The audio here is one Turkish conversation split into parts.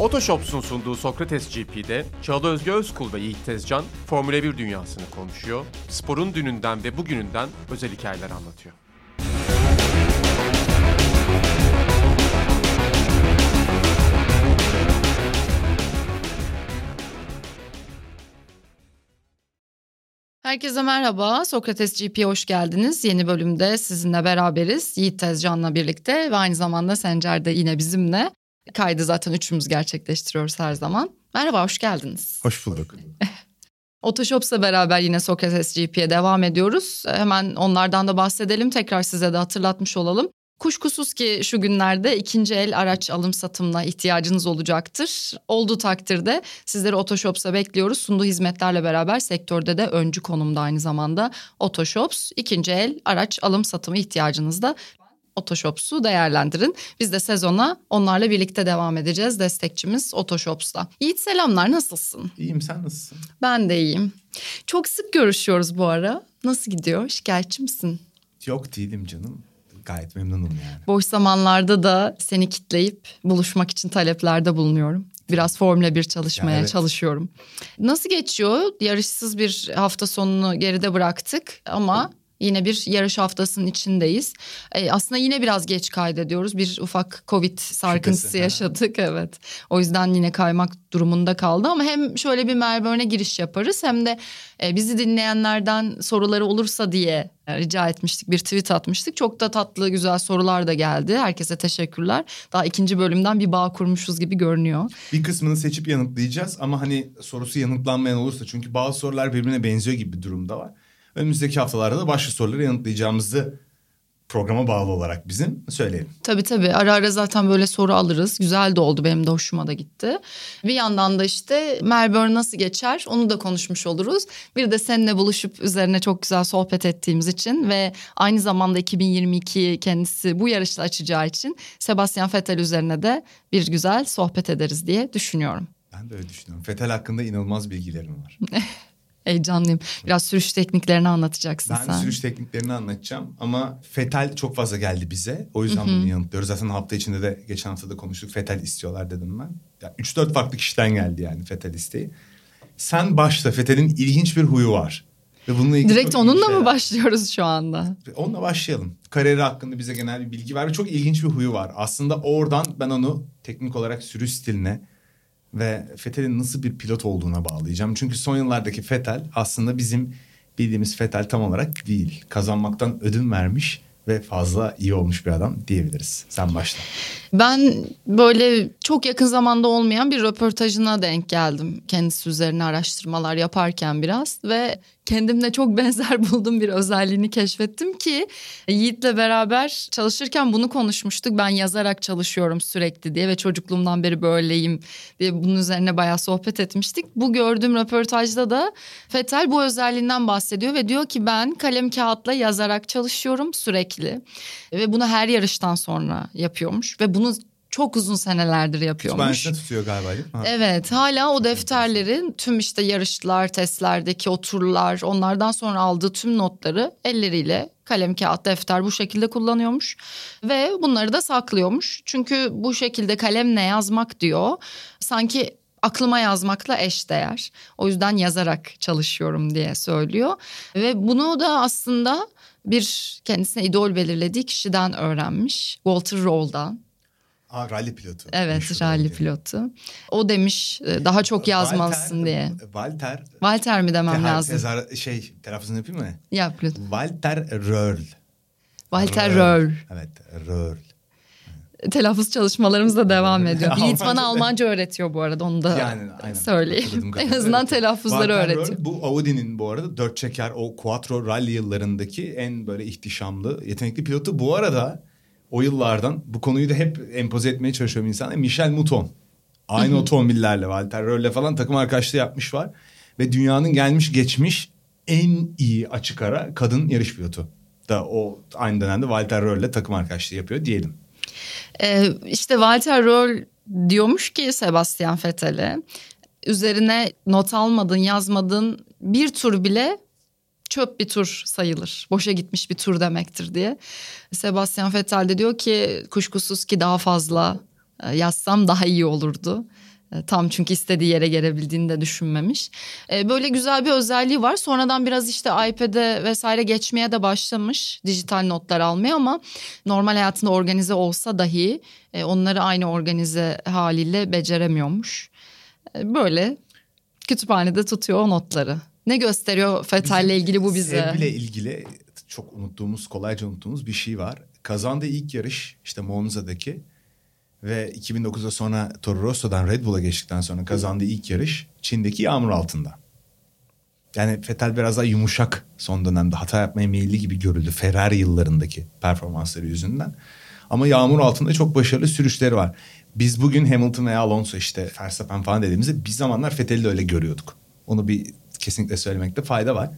Otoshops'un sunduğu Sokrates GP'de Çağla Özge Özkul ve Yiğit Tezcan Formula 1 dünyasını konuşuyor, sporun dününden ve bugününden özel hikayeler anlatıyor. Herkese merhaba. Sokrates GP'ye hoş geldiniz. Yeni bölümde sizinle beraberiz. Yiğit Tezcan'la birlikte ve aynı zamanda Sencer de yine bizimle. Kaydı zaten üçümüz gerçekleştiriyoruz her zaman. Merhaba, hoş geldiniz. Hoş bulduk. Otoshops'la beraber yine Sokrates GP'ye devam ediyoruz. Hemen onlardan da bahsedelim. Tekrar size de hatırlatmış olalım. Kuşkusuz ki şu günlerde ikinci el araç alım satımına ihtiyacınız olacaktır. Olduğu takdirde sizleri Otoshops'a bekliyoruz. Sunduğu hizmetlerle beraber sektörde de öncü konumda aynı zamanda Otoshops. ikinci el araç alım satımı ihtiyacınızda Otoshops'u değerlendirin. Biz de sezona onlarla birlikte devam edeceğiz. Destekçimiz Otoshops'ta. Yiğit selamlar nasılsın? İyiyim sen nasılsın? Ben de iyiyim. Çok sık görüşüyoruz bu ara. Nasıl gidiyor? Şikayetçi misin? Yok değilim canım. Gayet memnunum yani. Boş zamanlarda da seni kitleyip buluşmak için taleplerde bulunuyorum. Biraz Formula 1 çalışmaya evet. çalışıyorum. Nasıl geçiyor? Yarışsız bir hafta sonunu geride bıraktık ama Yine bir yarış haftasının içindeyiz. E, aslında yine biraz geç kaydediyoruz. Bir ufak Covid sarkıntısı Şüphesi, yaşadık. Evet. O yüzden yine kaymak durumunda kaldı. Ama hem şöyle bir Melbourne'e giriş yaparız hem de e, bizi dinleyenlerden soruları olursa diye rica etmiştik. Bir tweet atmıştık. Çok da tatlı güzel sorular da geldi. Herkese teşekkürler. Daha ikinci bölümden bir bağ kurmuşuz gibi görünüyor. Bir kısmını seçip yanıtlayacağız ama hani sorusu yanıtlanmayan olursa çünkü bazı sorular birbirine benziyor gibi bir durumda var. Önümüzdeki haftalarda da başka soruları yanıtlayacağımızı programa bağlı olarak bizim söyleyelim. Tabii tabii ara ara zaten böyle soru alırız. Güzel de oldu benim de hoşuma da gitti. Bir yandan da işte Melbourne nasıl geçer onu da konuşmuş oluruz. Bir de seninle buluşup üzerine çok güzel sohbet ettiğimiz için ve aynı zamanda 2022 kendisi bu yarışla açacağı için Sebastian Vettel üzerine de bir güzel sohbet ederiz diye düşünüyorum. Ben de öyle düşünüyorum. Vettel hakkında inanılmaz bilgilerim var. Heyecanlıyım. Biraz sürüş tekniklerini anlatacaksın ben sen. Ben sürüş tekniklerini anlatacağım ama Fetal çok fazla geldi bize. O yüzden bunu yanıtlıyoruz. Zaten hafta içinde de geçen hafta da konuştuk. Fetal istiyorlar dedim ben. Ya 3-4 farklı kişiden geldi yani Fetal isteği. Sen başla. Fetal'in ilginç bir huyu var. Ve bununla ilgili Direkt onunla mı başlıyoruz şu anda? Onunla başlayalım. Kariyeri hakkında bize genel bir bilgi ver. Çok ilginç bir huyu var. Aslında oradan ben onu teknik olarak sürüş stiline ve Fethel'in nasıl bir pilot olduğuna bağlayacağım. Çünkü son yıllardaki Fethel aslında bizim bildiğimiz Fethel tam olarak değil. Kazanmaktan ödün vermiş ve fazla iyi olmuş bir adam diyebiliriz. Sen başla. Ben böyle çok yakın zamanda olmayan bir röportajına denk geldim. Kendisi üzerine araştırmalar yaparken biraz ve kendimle çok benzer bulduğum bir özelliğini keşfettim ki Yiğit'le beraber çalışırken bunu konuşmuştuk. Ben yazarak çalışıyorum sürekli diye ve çocukluğumdan beri böyleyim diye bunun üzerine bayağı sohbet etmiştik. Bu gördüğüm röportajda da Fetel bu özelliğinden bahsediyor ve diyor ki ben kalem kağıtla yazarak çalışıyorum sürekli ve bunu her yarıştan sonra yapıyormuş ve bunu çok uzun senelerdir yapıyormuş. Kütüphanesinde tutuyor galiba değil mi? Evet hala o defterlerin tüm işte yarışlar, testlerdeki oturlar onlardan sonra aldığı tüm notları elleriyle kalem, kağıt, defter bu şekilde kullanıyormuş. Ve bunları da saklıyormuş. Çünkü bu şekilde kalemle yazmak diyor sanki aklıma yazmakla eş değer. O yüzden yazarak çalışıyorum diye söylüyor. Ve bunu da aslında bir kendisine idol belirlediği kişiden öğrenmiş. Walter Roll'dan. Aa, rally pilotu. Evet rally pilotu. O demiş e, daha çok yazmalısın Walter, diye. Walter. Walter mi demem Ter, lazım? Tezar, şey telaffuzunu yapayım mı? Yap lütfen. Walter Röhrl. Walter Röhrl. Evet Röhrl. Telaffuz çalışmalarımız da devam ediyor. Yiğit bana Almanca öğretiyor bu arada onu da yani, aynen. söyleyeyim. En azından telaffuzları Walter öğretiyor. Röhrl, bu Audi'nin bu arada dört çeker o Quattro Rally yıllarındaki en böyle ihtişamlı yetenekli pilotu. Bu arada o yıllardan bu konuyu da hep empoze etmeye çalışıyorum insana. Michel Mouton. Aynı otomobillerle Walter Röhr'le falan takım arkadaşlığı yapmış var. Ve dünyanın gelmiş geçmiş en iyi açık ara kadın yarış pilotu. Da o aynı dönemde Walter Röhr'le takım arkadaşlığı yapıyor diyelim. Ee, işte Walter Röhrl diyormuş ki Sebastian Vettel'e üzerine not almadın yazmadın bir tur bile çöp bir tur sayılır. Boşa gitmiş bir tur demektir diye. Sebastian Vettel de diyor ki kuşkusuz ki daha fazla e, yazsam daha iyi olurdu. E, tam çünkü istediği yere gelebildiğini de düşünmemiş. E, böyle güzel bir özelliği var. Sonradan biraz işte iPad'e vesaire geçmeye de başlamış. Dijital notlar almaya ama normal hayatında organize olsa dahi onları aynı organize haliyle beceremiyormuş. Böyle kütüphanede tutuyor o notları. Ne gösteriyor Fethal'le ilgili bu bize? Sevgiyle ilgili çok unuttuğumuz, kolayca unuttuğumuz bir şey var. Kazandığı ilk yarış işte Monza'daki ve 2009'da sonra Toro Rosso'dan Red Bull'a geçtikten sonra kazandığı ilk yarış Çin'deki yağmur altında. Yani Vettel biraz daha yumuşak son dönemde hata yapmaya meyilli gibi görüldü Ferrari yıllarındaki performansları yüzünden. Ama yağmur altında çok başarılı sürüşleri var. Biz bugün Hamilton veya Alonso işte Verstappen falan dediğimizde bir zamanlar Vettel'i de öyle görüyorduk. Onu bir kesinlikle söylemekte fayda var.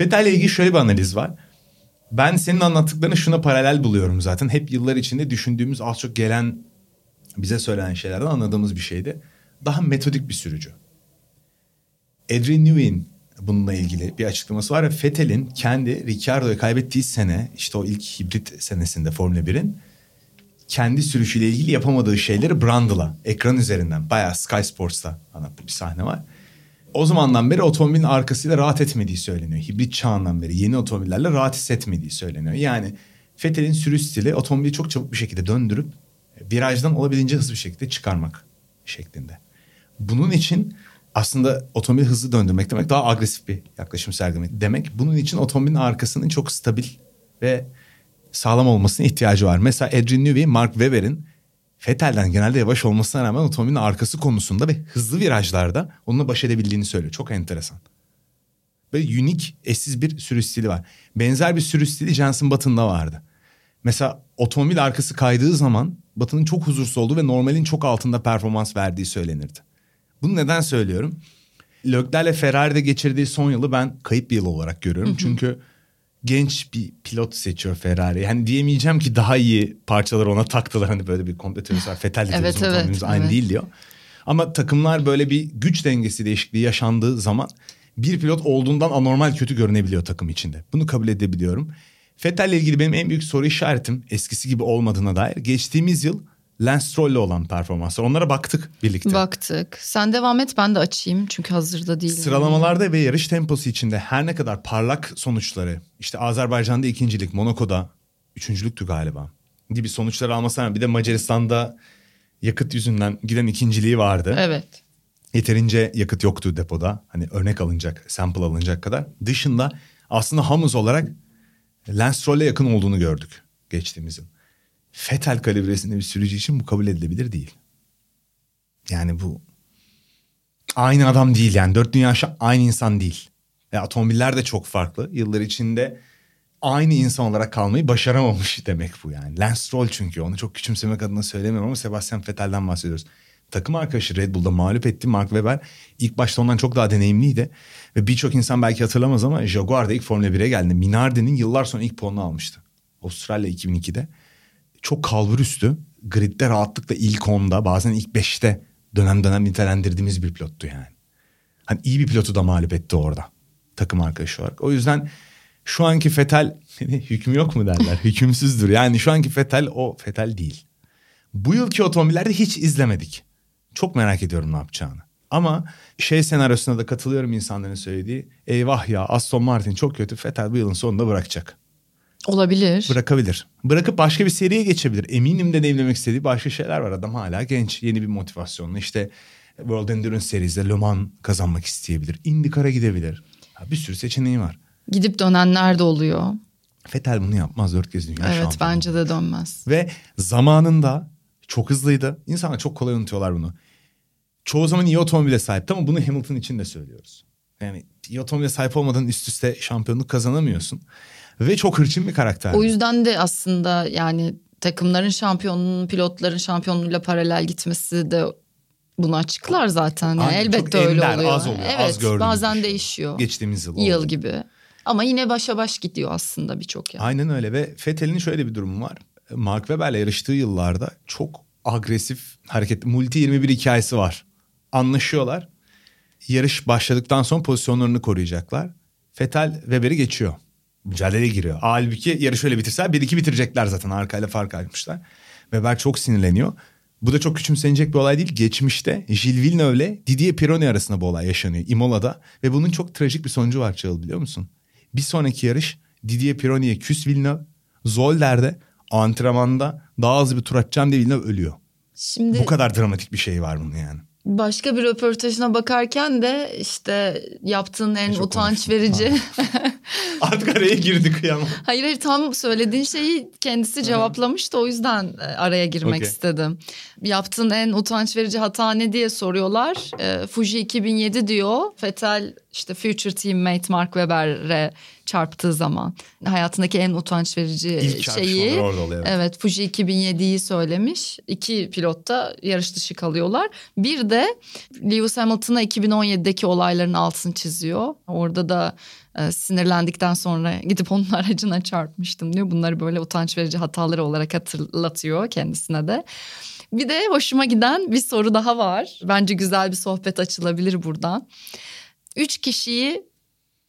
Vettel'le ilgili şöyle bir analiz var. Ben senin anlattıklarını şuna paralel buluyorum zaten. Hep yıllar içinde düşündüğümüz az çok gelen bize söylenen şeylerden anladığımız bir şeydi. Daha metodik bir sürücü. Adrian Newey'in bununla ilgili bir açıklaması var. ve Vettel'in kendi Ricciardo'yu kaybettiği sene işte o ilk hibrit senesinde Formula 1'in kendi sürüşüyle ilgili yapamadığı şeyleri Brundle'a ekran üzerinden bayağı Sky Sports'ta anlattığı bir sahne var o zamandan beri otomobilin arkasıyla rahat etmediği söyleniyor. Hibrit çağından beri yeni otomobillerle rahat hissetmediği söyleniyor. Yani Fethel'in sürüş stili otomobili çok çabuk bir şekilde döndürüp virajdan olabildiğince hızlı bir şekilde çıkarmak şeklinde. Bunun için aslında otomobili hızlı döndürmek demek daha agresif bir yaklaşım sergilemek demek. Bunun için otomobilin arkasının çok stabil ve sağlam olmasına ihtiyacı var. Mesela Adrian Newey, Mark Webber'in Fettel'den genelde yavaş olmasına rağmen otomobilin arkası konusunda ve hızlı virajlarda onunla baş edebildiğini söylüyor. Çok enteresan. Böyle unik, eşsiz bir sürüş stili var. Benzer bir sürüş stili Jenson Button'da vardı. Mesela otomobil arkası kaydığı zaman Button'ın çok huzursuz olduğu ve normalin çok altında performans verdiği söylenirdi. Bunu neden söylüyorum? Leclerc'le Ferrari'de geçirdiği son yılı ben kayıp bir yıl olarak görüyorum. Çünkü genç bir pilot seçiyor Ferrari. Yani diyemeyeceğim ki daha iyi parçaları ona taktılar. Hani böyle bir kompletörümüz var. Fetel de evet, evet, evet. aynı değil diyor. Ama takımlar böyle bir güç dengesi değişikliği yaşandığı zaman bir pilot olduğundan anormal kötü görünebiliyor takım içinde. Bunu kabul edebiliyorum. Fettel'le ilgili benim en büyük soru işaretim eskisi gibi olmadığına dair. Geçtiğimiz yıl Lance Stroll'le olan performanslar. Onlara baktık birlikte. Baktık. Sen devam et ben de açayım çünkü hazırda değilim. Sıralamalarda ve yarış temposu içinde her ne kadar parlak sonuçları işte Azerbaycan'da ikincilik, Monaco'da üçüncülüktü galiba gibi sonuçlar almasına bir de Macaristan'da yakıt yüzünden giden ikinciliği vardı. Evet. Yeterince yakıt yoktu depoda. Hani örnek alınacak, sample alınacak kadar. Dışında aslında Hamus olarak Lance Stroll'e yakın olduğunu gördük geçtiğimiz yıl. Fetel kalibresinde bir sürücü için bu kabul edilebilir değil. Yani bu aynı adam değil yani. Dört dünya aynı insan değil. Ve otomobiller de çok farklı. Yıllar içinde aynı insan olarak kalmayı başaramamış demek bu yani. Lance Stroll çünkü onu çok küçümsemek adına söylemiyorum ama Sebastian Vettel'den bahsediyoruz. Takım arkadaşı Red Bull'da mağlup etti Mark Webber. İlk başta ondan çok daha deneyimliydi. Ve birçok insan belki hatırlamaz ama Jaguar'da ilk Formula 1'e geldi. Minardi'nin yıllar sonra ilk puanını almıştı. Avustralya 2002'de çok kalburüstü. Gridde rahatlıkla ilk onda bazen ilk beşte dönem dönem nitelendirdiğimiz bir pilottu yani. Hani iyi bir pilotu da mağlup etti orada takım arkadaşı olarak. O yüzden şu anki Fetel hükmü yok mu derler hükümsüzdür. Yani şu anki Fetel o Fetel değil. Bu yılki otomobillerde hiç izlemedik. Çok merak ediyorum ne yapacağını. Ama şey senaryosuna da katılıyorum insanların söylediği. Eyvah ya Aston Martin çok kötü Fetel bu yılın sonunda bırakacak. Olabilir. Bırakabilir. Bırakıp başka bir seriye geçebilir. Eminim deneyimlemek istediği başka şeyler var. Adam hala genç. Yeni bir motivasyonla işte World Endurance Series'de Le Mans kazanmak isteyebilir. IndyCar'a gidebilir. Bir sürü seçeneği var. Gidip dönenler de oluyor. Fetel bunu yapmaz dört kez dünya Evet bence de dönmez. Ve zamanında çok hızlıydı. İnsanlar çok kolay unutuyorlar bunu. Çoğu zaman iyi otomobile sahipti ama bunu Hamilton için de söylüyoruz. Yani iyi otomobile sahip olmadan üst üste şampiyonluk kazanamıyorsun. Ve çok hırçın bir karakter. O yüzden de aslında yani takımların şampiyonluğunun pilotların şampiyonluğuyla paralel gitmesi de bunu açıklar zaten. Yani elbette öyle ender, oluyor. Az oluyor. Evet az bazen değişiyor. Geçtiğimiz yıl. Yıl oldu. gibi. Ama yine başa baş gidiyor aslında birçok yer. Aynen öyle ve Fethel'in şöyle bir durumu var. Mark Webber'le yarıştığı yıllarda çok agresif hareket multi 21 hikayesi var. Anlaşıyorlar. Yarış başladıktan sonra pozisyonlarını koruyacaklar. Fetal Weber'i geçiyor. Mücadeleye giriyor. Halbuki yarış öyle bitirse 1-2 bitirecekler zaten. Arkayla fark açmışlar. Weber çok sinirleniyor. Bu da çok küçümsenecek bir olay değil. Geçmişte Gilles Villeneuve ile Didier Pironi arasında bu olay yaşanıyor Imola'da. Ve bunun çok trajik bir sonucu var Çağıl biliyor musun? Bir sonraki yarış Didier Pironi'ye küs Villeneuve. Zolder'de antrenmanda daha hızlı bir tur atacağım diye Villeneuve ölüyor. Şimdi Bu kadar dramatik bir şey var bunun yani. Başka bir röportajına bakarken de işte yaptığın en Çok utanç verici. Artık araya girdi kıyamam. hayır hayır tam söylediğin şeyi kendisi cevaplamıştı o yüzden e, araya girmek Okey. istedim. Yaptığın en utanç verici hata ne diye soruyorlar. E, Fuji 2007 diyor. Fetal işte future teammate Mark Webber'e çarptığı zaman hayatındaki en utanç verici İlk şeyi oluyor. Evet. Evet Fuji 2007'yi söylemiş. İki pilot da yarış dışı kalıyorlar. Bir de Lewis Hamilton'a 2017'deki olayların altını çiziyor. Orada da e, sinirlendikten sonra gidip onun aracına çarpmıştım diyor. Bunları böyle utanç verici hataları olarak hatırlatıyor kendisine de. Bir de hoşuma giden bir soru daha var. Bence güzel bir sohbet açılabilir buradan. Üç kişiyi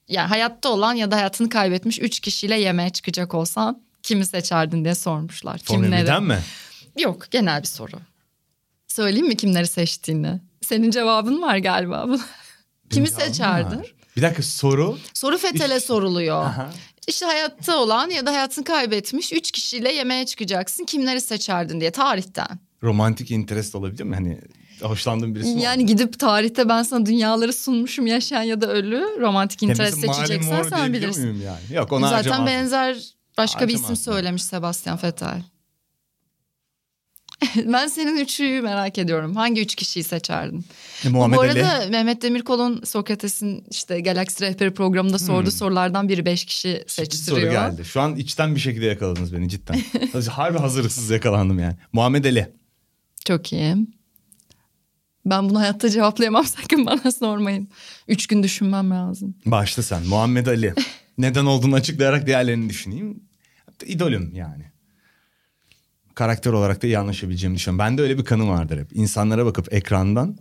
yani hayatta olan ya da hayatını kaybetmiş üç kişiyle yemeğe çıkacak olsan kimi seçerdin diye sormuşlar. 1'den mi? Yok genel bir soru. Söyleyeyim mi kimleri seçtiğini? Senin cevabın var galiba. bu. kimi seçerdin? var. Bir dakika soru. Soru Fetel'e soruluyor. Aha. İşte hayatta olan ya da hayatını kaybetmiş üç kişiyle yemeğe çıkacaksın. Kimleri seçerdin diye tarihten. Romantik interest olabilir mi? Hani hoşlandığın birisi mi? Yani gidip tarihte ben sana dünyaları sunmuşum yaşayan ya da ölü. Romantik Marilyn seçeceksen sen bilirsin. yani? Yok ona Zaten harcamazdım. benzer başka bir isim Harcamazdım. söylemiş Sebastian Vettel. ben senin üçüyü merak ediyorum. Hangi üç kişiyi seçerdin? E, Muhammed Bu Ali. arada Mehmet Demirkol'un Sokrates'in işte Galaksi Rehberi programında sorduğu sorulardan biri beş kişi Bir soru seçtiriyor. geldi. Şu an içten bir şekilde yakaladınız beni cidden. Harbi hazırlıksız yakalandım yani. Muhammed Ali. Çok iyi. Ben bunu hayatta cevaplayamam sakın bana sormayın. Üç gün düşünmem lazım. Başla sen. Muhammed Ali. Neden olduğunu açıklayarak diğerlerini düşüneyim. İdolüm yani. Karakter olarak da iyi anlaşabileceğimi düşünüyorum. Bende öyle bir kanım vardır hep. İnsanlara bakıp ekrandan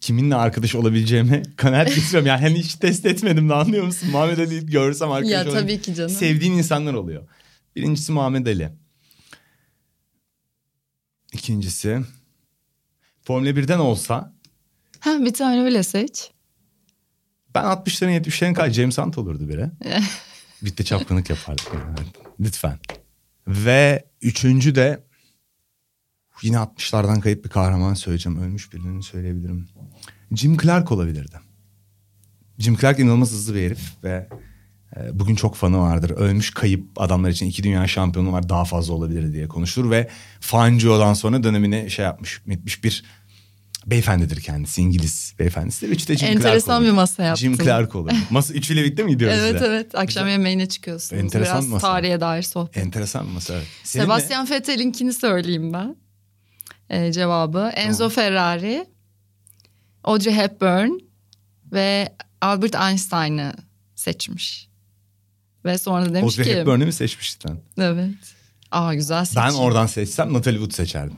kiminle arkadaş olabileceğime kanaat getiriyorum. Yani hani hiç test etmedim de anlıyor musun? Muhammed Ali'yi görsem arkadaş Ya olayım. tabii ki canım. Sevdiğin insanlar oluyor. Birincisi Muhammed Ali. İkincisi Formula 1'den olsa Ha, bir tane öyle seç. ben 60'ların 70'lerin kadar James Hunt olurdu biri. Bitti çapkınlık yapardık. yani. Lütfen. Ve üçüncü de yine 60'lardan kayıp bir kahraman söyleyeceğim. Ölmüş birini söyleyebilirim. Jim Clark olabilirdi. Jim Clark inanılmaz hızlı bir herif ve bugün çok fanı vardır. Ölmüş kayıp adamlar için iki dünya şampiyonu var daha fazla olabilir diye konuşulur ve Fangio'dan sonra dönemini şey yapmış, hükmetmiş bir beyefendidir kendisi. İngiliz beyefendisi. Üçte Jim Clark Enteresan olur. bir masa yaptın. Jim Clark olur. Masa üçüyle birlikte mi gidiyoruz Evet size? evet akşam yemeğine çıkıyorsunuz. Enteresan Biraz masa. tarihe dair sohbet. Enteresan bir masa evet. Senin ne? Sebastian Vettel'inkini söyleyeyim ben. Ee, cevabı Enzo Ferrari, Audrey Hepburn ve Albert Einstein'ı seçmiş. Ve sonra demiş Audrey ki... Hepburn'u mu seçmiştin? Evet. Aa güzel seçim. Ben oradan seçsem Natalie Wood seçerdim.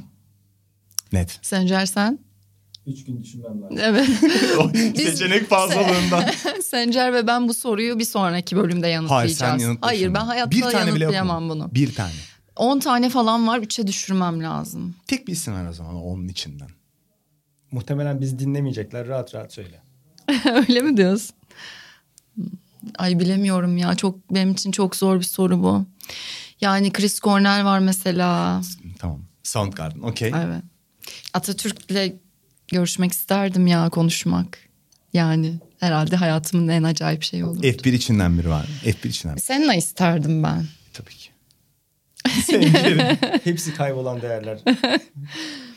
Net. Sencer sen? Üç gün düşünmem lazım. Evet. Seçenek fazlalığından. Sencer ve ben bu soruyu bir sonraki bölümde Hayır yanıtlayacağız. sen yanıtla Hayır ben hayatta Bir tane yanıtlayamam bunu. Bir tane. 10 tane falan var 3'e düşürmem lazım. Tek bir isim var o zaman onun içinden. Muhtemelen biz dinlemeyecekler. Rahat rahat söyle. Öyle mi diyorsun? Ay bilemiyorum ya. Çok benim için çok zor bir soru bu. Yani Chris Cornell var mesela. Tamam. Soundgarden okey. Evet. Atatürk'le görüşmek isterdim ya konuşmak. Yani herhalde hayatımın en acayip şeyi olur. F1 içinden biri var mı? F1 içinden biri. Seninle isterdim ben. Tabii ki. Hepsi kaybolan değerler.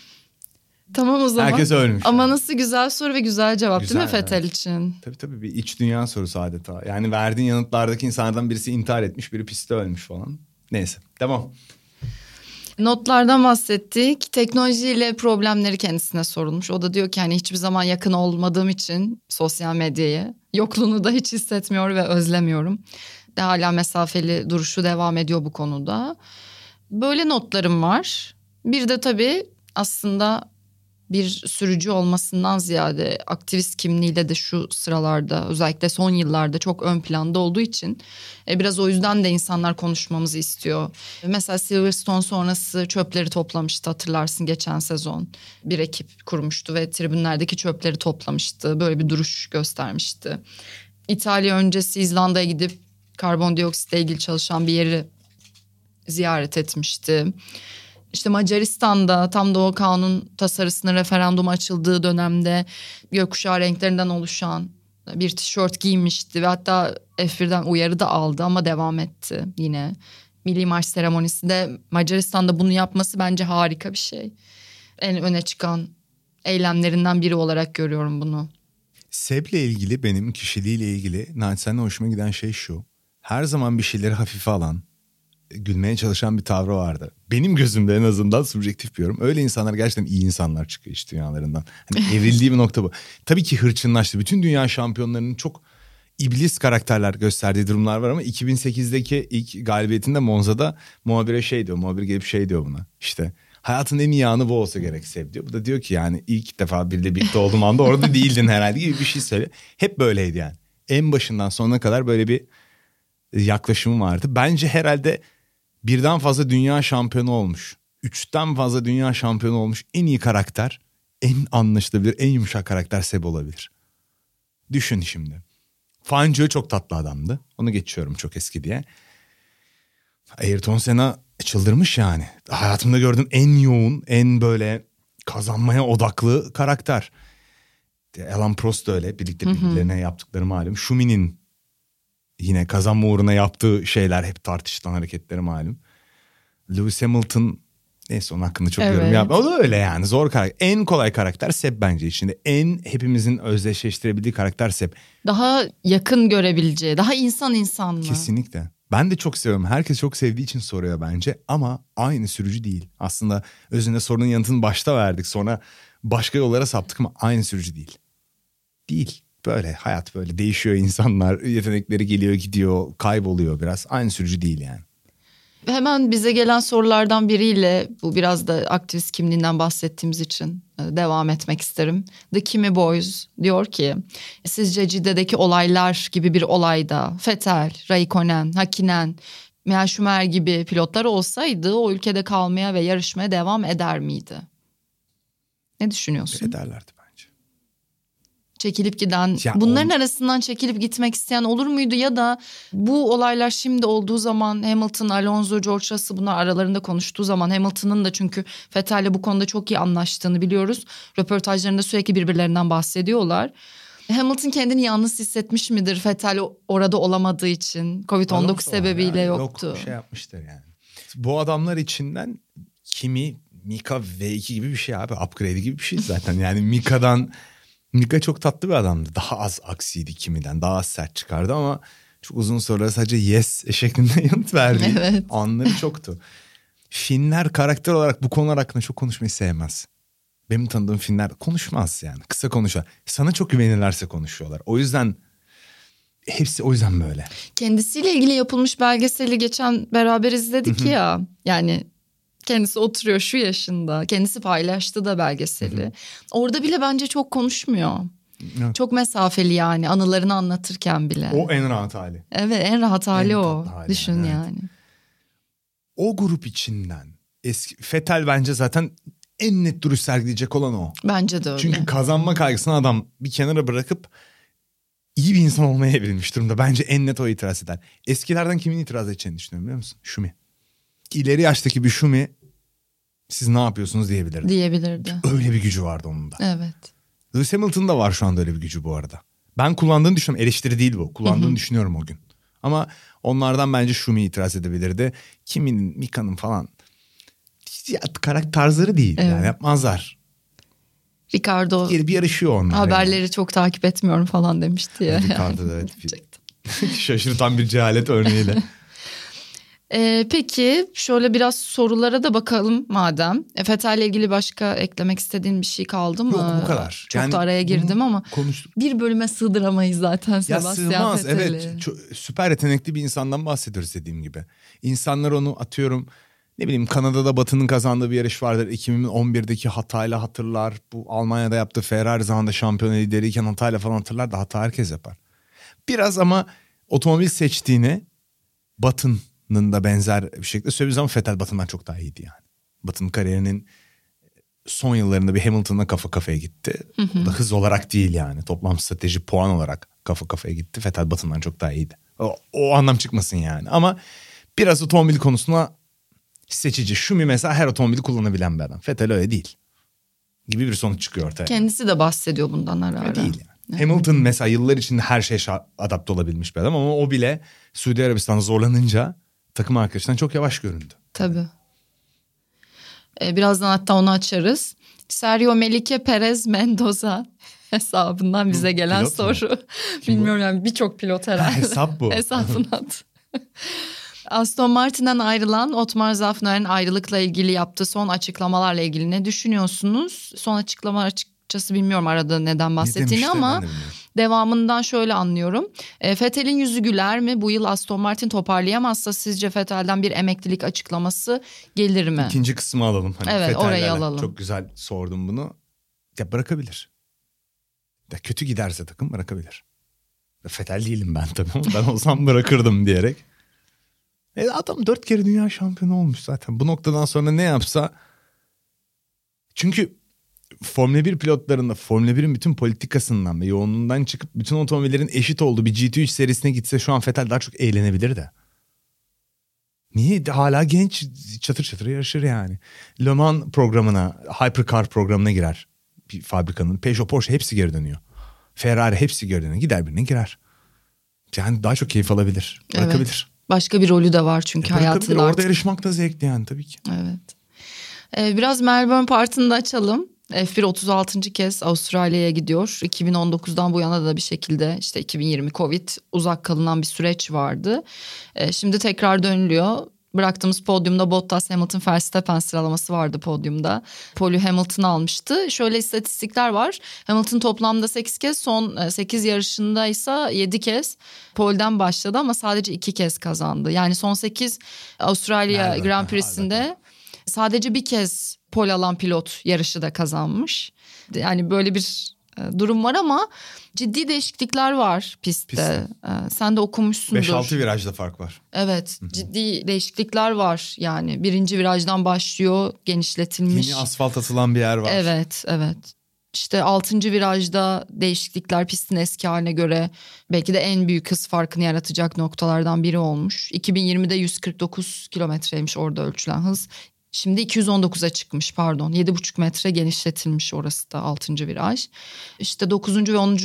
Tamam o zaman. Herkes ölmüş. Ama yani. nasıl güzel soru ve güzel cevap değil mi Güzel, Fetel için? Tabii tabii bir iç dünya sorusu adeta. Yani verdiğin yanıtlardaki insanlardan birisi intihar etmiş, biri pistte ölmüş falan. Neyse devam. Notlardan bahsettik. Teknolojiyle problemleri kendisine sorulmuş. O da diyor ki hani hiçbir zaman yakın olmadığım için sosyal medyayı yokluğunu da hiç hissetmiyor ve özlemiyorum. De hala mesafeli duruşu devam ediyor bu konuda. Böyle notlarım var. Bir de tabii aslında bir sürücü olmasından ziyade aktivist kimliğiyle de şu sıralarda özellikle son yıllarda çok ön planda olduğu için e, biraz o yüzden de insanlar konuşmamızı istiyor. Mesela Silverstone sonrası çöpleri toplamıştı hatırlarsın geçen sezon. Bir ekip kurmuştu ve tribünlerdeki çöpleri toplamıştı. Böyle bir duruş göstermişti. İtalya öncesi İzlanda'ya gidip karbondioksitle ilgili çalışan bir yeri ziyaret etmişti. İşte Macaristan'da tam da o kanun tasarısının referandum açıldığı dönemde gökkuşağı renklerinden oluşan bir tişört giymişti ve hatta F1'den uyarı da aldı ama devam etti yine. Milli Marş seremonisinde Macaristan'da bunu yapması bence harika bir şey. En öne çıkan eylemlerinden biri olarak görüyorum bunu. Seb'le ilgili benim kişiliğiyle ilgili naçizane hoşuma giden şey şu. Her zaman bir şeyleri hafife alan, gülmeye çalışan bir tavrı vardı. Benim gözümde en azından subjektif bir yorum. Öyle insanlar gerçekten iyi insanlar çıkıyor iş dünyalarından. Hani evrildiği bir nokta bu. Tabii ki hırçınlaştı. Bütün dünya şampiyonlarının çok iblis karakterler gösterdiği durumlar var ama 2008'deki ilk galibiyetinde Monza'da muhabire şey diyor. Muhabir gelip şey diyor buna. İşte hayatın en iyi anı bu olsa gerek Seb diyor. Bu da diyor ki yani ilk defa biriyle birlikte olduğum anda orada değildin herhalde gibi bir şey söyle. Hep böyleydi yani. En başından sonuna kadar böyle bir yaklaşımı vardı. Bence herhalde birden fazla dünya şampiyonu olmuş. Üçten fazla dünya şampiyonu olmuş en iyi karakter, en anlaşılabilir, en yumuşak karakter Seb olabilir. Düşün şimdi. Fangio çok tatlı adamdı. Onu geçiyorum çok eski diye. Ayrton Senna çıldırmış yani. Hayatımda gördüğüm en yoğun, en böyle kazanmaya odaklı karakter. Alan Prost da öyle. Birlikte birbirlerine yaptıkları malum. Schumi'nin yine kazanma uğruna yaptığı şeyler hep tartışılan hareketleri malum. Lewis Hamilton neyse onun hakkında çok Evet. yorum yapma. O da öyle yani zor karakter. En kolay karakter Seb bence içinde. En hepimizin özdeşleştirebildiği karakter Seb. Daha yakın görebileceği, daha insan insan mı? Kesinlikle. Ben de çok seviyorum. Herkes çok sevdiği için soruyor bence ama aynı sürücü değil. Aslında özünde sorunun yanıtını başta verdik. Sonra başka yollara saptık ama aynı sürücü değil. Değil. Böyle hayat böyle değişiyor insanlar. Yetenekleri geliyor gidiyor kayboluyor biraz. Aynı sürücü değil yani. Hemen bize gelen sorulardan biriyle bu biraz da aktivist kimliğinden bahsettiğimiz için e, devam etmek isterim. The Kimi Boys diyor ki sizce Cidde'deki olaylar gibi bir olayda Vettel, Raikkonen, Michael Schumacher gibi pilotlar olsaydı o ülkede kalmaya ve yarışmaya devam eder miydi? Ne düşünüyorsun? Ederlerdi bence. Çekilip giden Ya bunların on- arasından çekilip gitmek isteyen olur muydu ya da bu olaylar şimdi olduğu zaman Hamilton, Alonso, George Russell bunlar aralarında konuştuğu zaman Hamilton'ın da çünkü Vettel'le bu konuda çok iyi anlaştığını biliyoruz. Röportajlarında sürekli birbirlerinden bahsediyorlar. Hamilton kendini yalnız hissetmiş midir Vettel orada olamadığı için Covid-19 Alonso var sebebiyle ya, yoktu. Yok şey yapmıştır yani. Bu adamlar içinden Kimi, Mika V2 gibi bir şey abi. Upgrade gibi bir şey zaten. Yani Mika'dan Mika çok tatlı bir adamdı. Daha az aksiydi Kimi'den. Daha az sert çıkardı ama çok uzun sorulara sadece yes şeklinde yanıt verdi. Evet. Anları çoktu. Finler karakter olarak bu konular hakkında çok konuşmayı sevmez. Benim tanıdığım Finler konuşmaz yani. Kısa konuşar. Sana çok güvenirlerse konuşuyorlar. O yüzden hepsi o yüzden böyle. Kendisiyle ilgili yapılmış belgeseli geçen beraber izledik ya. Yani kendisi oturuyor şu yaşında. Kendisi paylaştı da belgeseli. Orada bile bence çok konuşmuyor. Evet. Çok mesafeli yani anılarını anlatırken bile. O en rahat hali. Evet en rahat hali En o. hali Düşün yani, evet. yani. O grup içinden eski Fetel bence zaten en net duruş sergileyecek olan o. Bence de öyle. Çünkü kazanma kaygısını adam bir kenara bırakıp iyi bir insan olmaya evrilmiş durumda. Bence en net o itiraz eder. Eskilerden kimin itiraz edeceğini düşünüyorum biliyor musun? Şumi. İleri yaştaki bir Şumi siz ne yapıyorsunuz diyebilirdi. diyebilirdi. Öyle bir gücü vardı onun da. Evet. Lewis Hamilton'da var şu anda öyle bir gücü bu arada. Ben kullandığını düşünüyorum. Eleştiri değil bu. Kullandığını düşünüyorum o gün. Ama onlardan bence Şumi itiraz edebilirdi. Kiminin, Mika'nın falan ya, karakter tarzları değil. Evet. Yani yapmazlar. Ricardo Gelip yarışıyor onlar. haberleri çok takip etmiyorum falan demişti ya. Yani. Ricardo da evet. Diyecektim. Şaşırtan bir cehalet örneğiyle. Ee, peki şöyle biraz sorulara da bakalım madem. E, Fetel'le ilgili başka eklemek istediğin bir şey kaldı mı? Yok bu kadar. Çok Yani da araya girdim ama Konuştuk. bir bölüme sığdıramayız zaten Ya Sebastian sığmaz Vettel'i. evet. Çok, süper yetenekli bir insandan bahsediyoruz dediğim gibi. İnsanlar onu atıyorum ne bileyim Kanada'da Batı'nın kazandığı bir yarış vardır. 2011'deki hatayla hatırlar. Bu Almanya'da yaptığı Ferrari zamanında şampiyon lideriyken hatayla falan hatırlar da hata herkes yapar. Biraz ama otomobil seçtiğini Batı'nın da benzer bir şekilde söylediği zaman Vettel Batı'ndan çok daha iyiydi yani. Batı'nın kariyerinin son yıllarında bir Hamilton'la kafa kafaya gitti. O da hız olarak değil yani. Toplam strateji puan olarak kafa kafaya gitti. Vettel Batı'ndan çok daha iyiydi. O, o anlam çıkmasın yani. Ama biraz otomobil konusuna seçici. Şumi mesela her otomobili kullanabilen bir adam. Vettel öyle değil. Gibi bir sonuç çıkıyor ortaya. Kendisi de bahsediyor bundan ara ara. Değil yani. Hamilton mesela yıllar içinde her şeye adapte olabilmiş bir adam ama o bile Suudi Arabistan'da zorlanınca takım arkadaşından çok yavaş göründü. Tabii. Ee, birazdan hatta onu açarız. Sergio Melike Perez Mendoza hesabından bize gelen pilot mu? soru. Bilmiyorum yani birçok pilot herhalde. hesap bu. Hesabın adı. Aston Martin'den ayrılan Otmar Zafner'in ayrılıkla ilgili yaptığı son açıklamalarla ilgili ne düşünüyorsunuz? Son açıklamalar açıkçası bilmiyorum arada neden bahsettiğini ama bilmiyorum. devamından şöyle anlıyorum. E, Fethel'in yüzü güler mi? Bu yıl Aston Martin toparlayamazsa sizce Fethel'den bir emeklilik açıklaması gelir mi? İkinci kısmı alalım. Hani Evet, Vettel'lerle. orayı alalım. Çok güzel sordum bunu. Ya bırakabilir. Ya kötü giderse takım bırakabilir. Fetel değilim ben tabii ben olsam bırakırdım diyerek. E adam dört kere dünya şampiyonu olmuş zaten. Bu noktadan sonra ne yapsa... Çünkü Formula 1 pilotlarında Formula 1'in bütün politikasından ve yoğunluğundan çıkıp bütün otomobillerin eşit olduğu bir GT3 serisine gitse şu an Fetel daha çok eğlenebilir de. Niye? Hala genç çatır çatır yarışır yani. Le Mans programına, Hypercar programına girer bir fabrikanın. Peugeot, Porsche hepsi geri dönüyor. Ferrari hepsi geri dönüyor. Gider birine girer. Yani daha çok keyif alabilir. Evet. Bırakabilir. Başka bir rolü de var çünkü E, hayatında Orada artık. yarışmak da zevkli yani tabii ki. Evet. Ee, biraz Melbourne partını da açalım. F1 36. kez Avustralya'ya gidiyor. 2019'dan bu yana da bir şekilde işte 2020 Covid uzak kalınan bir süreç vardı. Ee, şimdi tekrar dönülüyor. Bıraktığımız podyumda Bottas, Hamilton, Verstappen sıralaması vardı podyumda. Poli Hamilton almıştı. Şöyle istatistikler var. Hamilton toplamda 8 kez, son 8 yarışında ise 7 kez polden başladı ama sadece 2 kez kazandı. Yani son 8 Avustralya Nerede? Grand Prix'sinde sadece bir kez pol alan pilot yarışı da kazanmış. Yani böyle bir e, durum var ama ciddi değişiklikler var pistte. Pistte. Sen de okumuşsundur. 5-6 virajda fark var. Evet ciddi değişiklikler var yani. Birinci virajdan başlıyor genişletilmiş. Yeni asfalt atılan bir yer var. Evet evet. İşte 6. virajda değişiklikler pistin eski haline göre belki de en büyük hız farkını yaratacak noktalardan biri olmuş. 2020'de 149 kilometreymiş orada ölçülen hız. Şimdi 219'a çıkmış pardon. 7,5 metre genişletilmiş orası da 6. viraj. İşte 9. ve 10.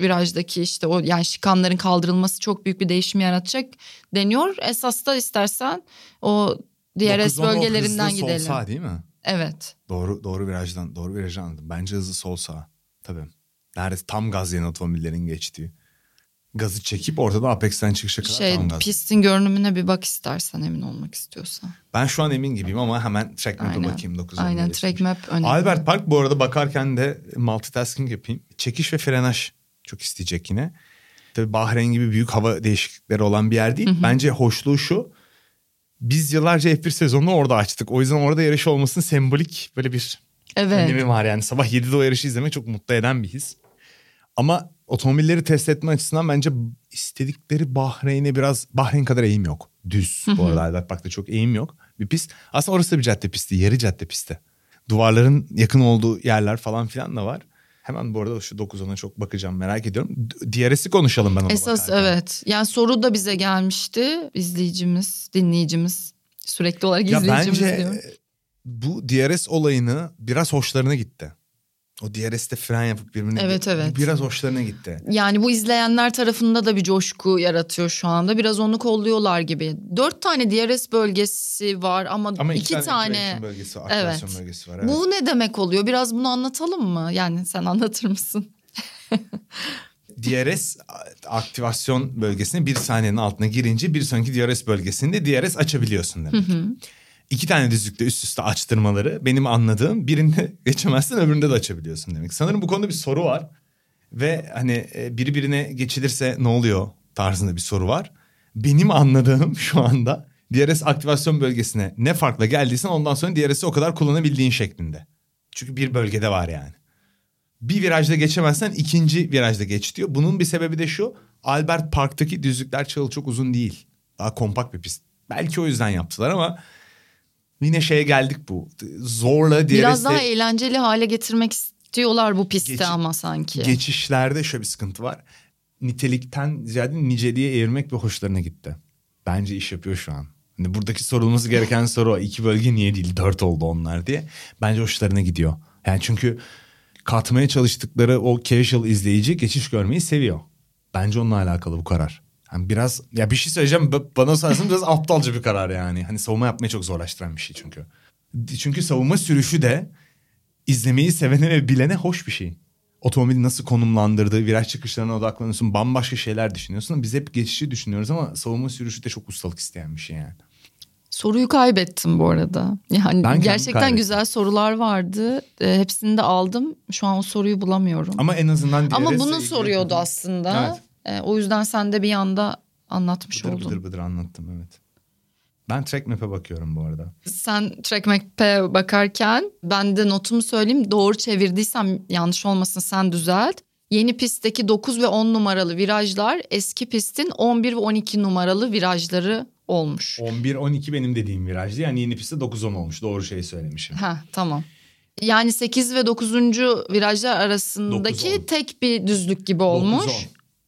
virajdaki işte o yani şikanların kaldırılması çok büyük bir değişim yaratacak deniyor. Esas da istersen o DRS 9-10 o bölgelerinden hızlı gidelim. Sol sağ değil mi? Evet. Doğru doğru virajdan doğru virajı anladım. Bence hızlı sol sağ. Tabii. Neredeyse tam gaz yeni otomobillerin geçtiği. Gazı çekip ortada Apex'ten çıkışa kadar Şey tam gaz. pistin görünümüne bir bak istersen emin olmak istiyorsan. Ben şu an emin gibiyim ama hemen track map'e Aynen. bakayım 9 Aynen track map önemli. Albert Park bu arada bakarken de multitasking yapayım. Çekiş ve frenaj çok isteyecek yine. Tabii Bahreyn gibi büyük hava değişiklikleri olan bir yer değil. Bence hoşluğu şu. Biz yıllarca F1 sezonunu orada açtık. O yüzden orada yarış olmasının sembolik böyle bir Evet. önemi var yani. Sabah 7'de o yarışı izlemek çok mutlu eden bir his. Ama otomobilleri test etme açısından bence istedikleri Bahreyn'e biraz Bahreyn kadar eğim yok. Düz bu arada Albert Park'ta çok eğim yok. Bir pist. Aslında orası da bir cadde pisti. Yarı cadde pisti. Duvarların yakın olduğu yerler falan filan da var. Hemen bu arada şu 9-10'a çok bakacağım merak ediyorum. DRS'i konuşalım ben ona Esas bakarken. evet. Yani soru da bize gelmişti. İzleyicimiz, dinleyicimiz. Sürekli olarak Ya izleyicimiz bence diyorum. bu DRS olayını biraz hoşlarına gitti. O DRS'te fren yapıp birbirine Evet, evet. biraz hoşlarına gitti. Yani bu izleyenler tarafında da bir coşku yaratıyor şu anda. Biraz onu kolluyorlar gibi. Dört tane DRS bölgesi var ama, Ama iki, tane... interaction bölgesi var, Evet. bölgesi var. Evet. Bu ne demek oluyor? Biraz bunu anlatalım mı? Yani sen anlatır mısın? DRS aktivasyon bölgesine bir saniyenin altına girince bir sonraki DRS bölgesinde DRS açabiliyorsun demek. İki tane düzlükte üst üste açtırmaları benim anladığım birinde geçemezsin öbüründe de açabiliyorsun demek. Sanırım bu konuda bir soru var ve hani e, biri birine geçilirse ne oluyor tarzında bir soru var. Benim anladığım şu anda DRS aktivasyon bölgesine ne farkla geldiysen ondan sonra DRS'i o kadar kullanabildiğin şeklinde. Çünkü bir bölgede var yani. Bir virajda geçemezsen ikinci virajda geç diyor. Bunun bir sebebi de şu. Albert Park'taki düzlükler çağı çok uzun değil. Daha kompakt bir pist. Belki o yüzden yaptılar ama yine şeye geldik bu. Zorla DRS'de... Biraz daha eğlenceli hale getirmek istiyorlar bu pistte Geç- ama sanki. Geçişlerde şöyle bir sıkıntı var. Nitelikten ziyade niceliğe evirmek ve hoşlarına gitti. Bence iş yapıyor şu an. Hani buradaki sorulması gereken soru o. İki bölge niye değil dört oldu onlar diye. Bence hoşlarına gidiyor. Yani çünkü katmaya çalıştıkları o casual izleyici geçiş görmeyi seviyor. Bence onunla alakalı bu karar. Yani biraz ya bir şey söyleyeceğim ba- bana sorarsan biraz aptalca bir karar yani. Hani savunma yapmayı çok zorlaştıran bir şey çünkü. Çünkü savunma sürüşü de izlemeyi sevene ve bilene hoş bir şey. Otomobili nasıl konumlandırdığı, viraj çıkışlarına odaklanıyorsun, bambaşka şeyler düşünüyorsun. Biz hep geçişi düşünüyoruz ama savunma sürüşü de çok ustalık isteyen bir şey yani. Soruyu kaybettim bu arada. Yani Ben gerçekten kaybettim. güzel sorular vardı. E, hepsini de aldım. Şu an o soruyu bulamıyorum. Ama, Ama en azından 'le bunu ilgili- soruyordu aslında. E, o yüzden sen de bir anda anlatmış Bıdır oldun. bıdır bıdır anlattım evet. Ben track map'e bakıyorum bu arada. Sen Track Map'e bakarken ben de notumu söyleyeyim. Doğru çevirdiysem yanlış olmasın sen düzelt. Yeni pistteki 9 ve 10 numaralı virajlar eski pistin 11 ve 12 numaralı virajları olmuş. 11-12 benim dediğim virajdı. Yani yeni pistte 9-10 olmuş. Doğru şey söylemişim. Ha tamam. Yani 8 ve 9. virajlar arasındaki 9-10. tek bir düzlük gibi olmuş. 9-10.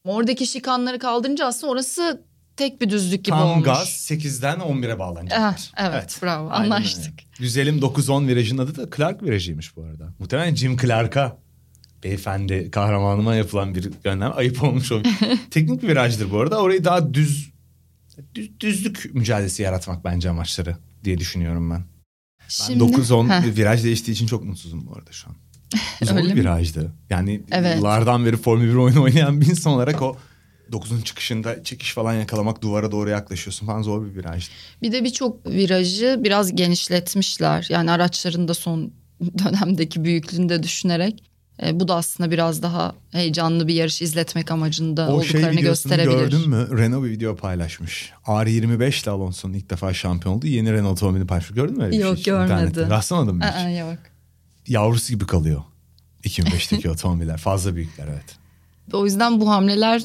Oradaki şikanları kaldırınca aslında orası tek bir düzlük gibi Tam olmuş. gaz 8'den 11'e bağlanacaklar. Ah, evet, bravo, aynen anlaştık. öyle. Güzelim 9-10 virajın adı da Clark virajıymış bu arada. Muhtemelen Jim Clark'a beyefendi kahramanıma yapılan bir gönderme ayıp olmuş o. Teknik bir virajdır bu arada. Orayı daha düz, düz düzlük mücadelesi yaratmak bence amaçları diye düşünüyorum ben. Ben Şimdi- 9-10 Heh. viraj değiştiği için çok mutsuzum bu arada şu an. Zor Öyle bir virajdı. Yani Evet. yıllardan beri Formula 1 oyunu oynayan bir insan olarak o 9'un çıkışında çekiş falan yakalamak duvara doğru yaklaşıyorsun falan zor bir virajdı. Bir de birçok virajı biraz genişletmişler. Yani araçların da son dönemdeki büyüklüğünü de düşünerek. E, bu da aslında biraz daha heyecanlı bir yarış izletmek amacında O şey olduklarını videosunu gösterebilir. gördün mü? Renault bir video paylaşmış. R25 ile Alonso'nun ilk defa şampiyon olduğu yeni Renault otomobilini paylaşmış. Gördün mü öyle bir Yok, şey? görmedim. İnternette. Rastlamadın mı hiç? Aa, yok. Yavrusu gibi kalıyor. 2005'teki otomobiller. Fazla büyükler evet. O yüzden bu hamleler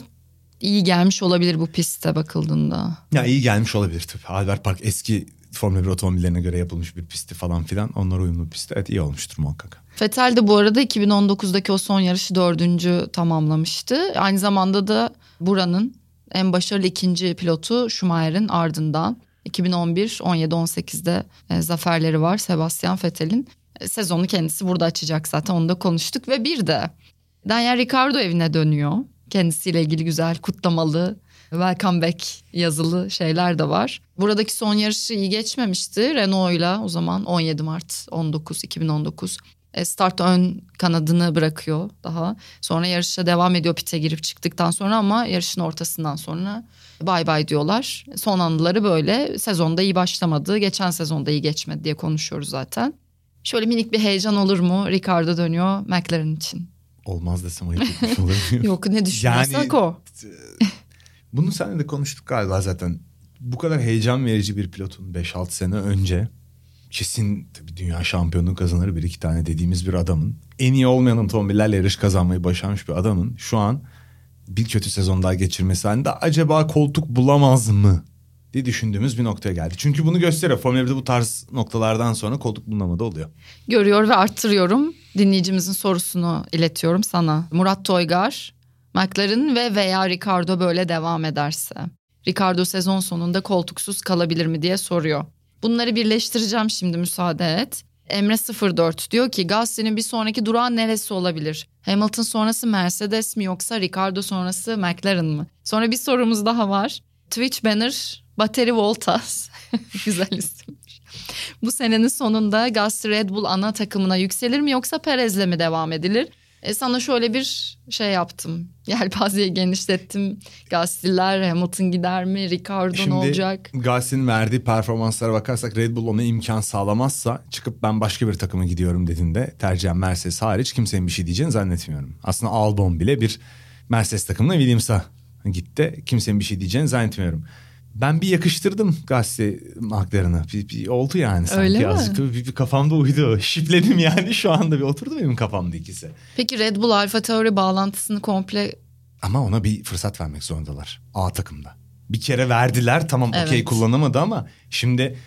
iyi gelmiş olabilir bu pistte bakıldığında. Ya iyi gelmiş olabilir tabii. Albert Park eski Formula 1 otomobillerine göre yapılmış bir pisti falan filan. Onlar uyumlu bir pisti. Evet iyi olmuştur muhakkak. Vettel de bu arada 2019'daki o son yarışı dördüncü tamamlamıştı. Aynı zamanda da buranın en başarılı ikinci pilotu Schumacher'in ardından 2011, 17, 18'de e, zaferleri var Sebastian Vettel'in. Sezonu kendisi burada açacak zaten onu da konuştuk ve bir de Daniel Ricciardo evine dönüyor. Kendisiyle ilgili güzel kutlamalı welcome back yazılı şeyler de var. Buradaki son yarışı iyi geçmemişti Renault'la o zaman 17 Mart 19 2019. E, Start ön kanadını bırakıyor daha. Sonra yarışa devam ediyor pite girip çıktıktan sonra ama yarışın ortasından sonra bay bay diyorlar. Son anıları böyle sezonda iyi başlamadı. Geçen sezonda iyi geçmedi diye konuşuyoruz zaten. Şöyle minik bir heyecan olur mu? Ricardo dönüyor McLaren için. Olmaz desem ayıp etmiş olur? Yok ne düşünüyorsak Yani- o. Bunu seninle de konuştuk galiba zaten. Bu kadar heyecan verici bir pilotun 5-6 sene önce kesin tabii dünya şampiyonluğu kazanır bir iki tane dediğimiz bir adamın en iyi olmayan otomobillerle yarış kazanmayı başarmış bir adamın şu an bir kötü sezon daha geçirmesi halinde acaba koltuk bulamaz mı diye düşündüğümüz bir noktaya geldi. Çünkü bunu gösteriyor. Formula 1'de bu tarz noktalardan sonra koltuk bulunamadı oluyor. Görüyor ve arttırıyorum. Dinleyicimizin sorusunu iletiyorum sana. Murat Toygar, McLaren ve veya Ricardo böyle devam ederse. Ricardo sezon sonunda koltuksuz kalabilir mi diye soruyor. Bunları birleştireceğim şimdi müsaade et. Emre 04 diyor ki Gasly'nin bir sonraki durağı neresi olabilir? Hamilton sonrası Mercedes mi yoksa Ricardo sonrası McLaren mı? Sonra bir sorumuz daha var. Twitch banner Battery Voltas. Güzel isimmiş. Bu senenin sonunda Gasly Red Bull ana takımına yükselir mi yoksa Perez'le mi devam edilir? E sana şöyle bir şey yaptım. Yelpazeyi genişlettim. Gasly'ler Hamilton gider mi? Ricardo ne Şimdi olacak? Gasly'nin verdiği performanslara bakarsak Red Bull ona imkan sağlamazsa çıkıp ben başka bir takıma gidiyorum dediğinde tercihen Mercedes hariç kimsenin bir şey diyeceğini zannetmiyorum. Aslında Albon bile bir Mercedes takımına Williams'a gitti. Kimsenin bir şey diyeceğini zannetmiyorum. Ben bir yakıştırdım gazete McLaren'a. Bir, bir oldu yani sanki Öyle mi? azıcık. Bir, bir kafamda uydu. Şipledim yani şu anda bir oturdu benim kafamda ikisi. Peki Red Bull Alfa Tauri bağlantısını komple Ama ona bir fırsat vermek zorundalar. A takımda. Bir kere verdiler tamam okey Evet. kullanamadı ama şimdi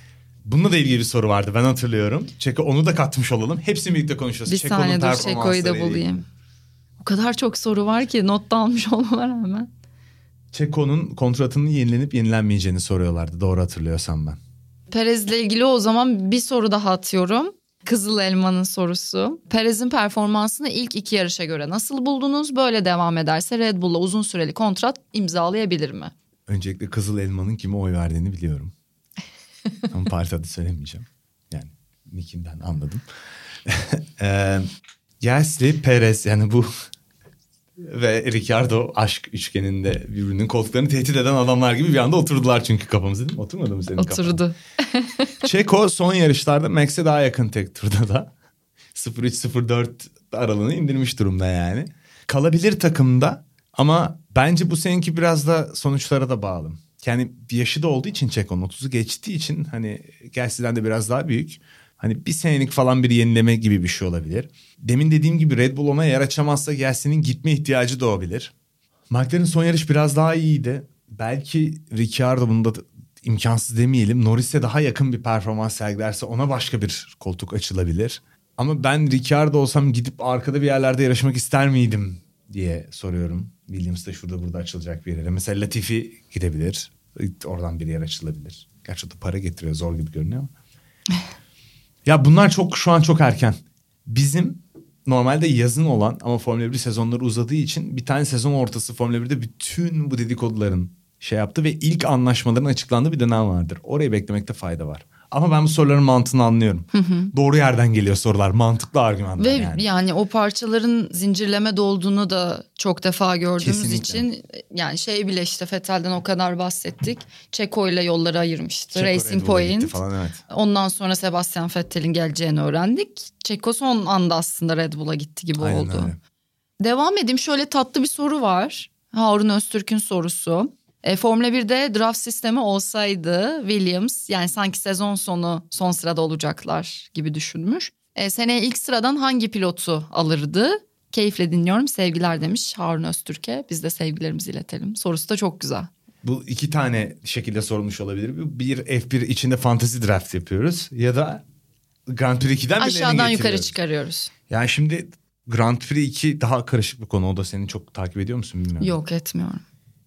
bununla da ilgili bir soru vardı ben hatırlıyorum. Çeko onu da katmış olalım. Hepsini birlikte konuşacağız. bir Çeko'nun saniye dur Çeko'yu da bulayım. O kadar çok soru var ki not da almış olmama rağmen. Çeko'nun kontratının yenilenip yenilenmeyeceğini soruyorlardı doğru hatırlıyorsam ben. Perez'le ilgili o zaman bir soru daha atıyorum. Kızıl Elma'nın sorusu. Perez'in performansını ilk iki yarışa göre nasıl buldunuz? Böyle devam ederse Red Bull'la uzun süreli kontrat imzalayabilir mi? Öncelikle Kızıl Elma'nın kime oy verdiğini biliyorum. Ama parti adı söylemeyeceğim. Yani Nick'inden anladım. Eee Gasly, Perez yani bu ve Ricardo aşk üçgeninde birbirinin koltuklarını tehdit eden adamlar gibi bir anda oturdular çünkü kafamıza değil mi? Oturmadı mı senin kafana? Oturdu. Çeko son yarışlarda Max'e daha yakın tek turda da. 0-3-0-4 aralığını indirmiş durumda yani. Kalabilir takımda ama bence bu seninki biraz da sonuçlara da bağlı. Yani yaşı da olduğu için Çeko'nun 30'u geçtiği için hani Gasly'den de biraz daha büyük. Hani bir senelik falan bir yenileme gibi bir şey olabilir. Demin dediğim gibi Red Bull ona yer açamazsa Gasly'nin gitme ihtiyacı doğabilir. McLaren son yarış biraz daha iyiydi. Belki Ricciardo bunda da imkansız demeyelim. Norris'e daha yakın bir performans sergilerse ona başka bir koltuk açılabilir. Ama ben Ricciardo olsam gidip arkada bir yerlerde yarışmak ister miydim diye soruyorum. Williams da şurada burada açılacak bir yere. Mesela Latifi gidebilir. Oradan bir yer açılabilir. Gerçi o da para getiriyor zor gibi görünüyor ama. Ya bunlar çok şu an çok erken. Bizim normalde yazın olan ama Formula 1 sezonları uzadığı için bir tane sezon ortası Formula 1'de bütün bu dedikoduların şey yaptı ve ilk anlaşmaların açıklandığı bir dönem vardır. Orayı beklemekte fayda var. Ama ben bu soruların mantığını anlıyorum. Doğru yerden geliyor sorular. Mantıklı argümanlar Ve yani. yani. o parçaların zincirleme dolduğunu da çok defa gördüğümüz Kesinlikle. için yani şey bile işte Fettel'den o kadar bahsettik. Çeko ile yolları ayırmıştı. Çeko Racing Point. Falan, evet. Ondan sonra Sebastian Vettel'in geleceğini öğrendik. Çeko son anda aslında Red Bull'a gitti gibi Aynen oldu. öyle. Devam edeyim. Şöyle tatlı bir soru var. Harun Öztürk'ün sorusu. E, Formula 1'de draft sistemi olsaydı Williams yani sanki sezon sonu son sırada olacaklar gibi düşünmüş. E, seneye ilk sıradan hangi pilotu alırdı? Keyifle dinliyorum sevgiler demiş Harun Öztürk'e. Biz de sevgilerimizi iletelim. Sorusu da çok güzel. Bu iki tane şekilde sorulmuş olabilir. Bir F1 içinde fantasy draft yapıyoruz ya da Grand Prix 2'den birilerini Aşağıdan yukarı çıkarıyoruz. Yani şimdi Grand Prix 2 daha karışık bir konu. O da seni çok takip ediyor musun bilmiyorum. Yok etmiyorum.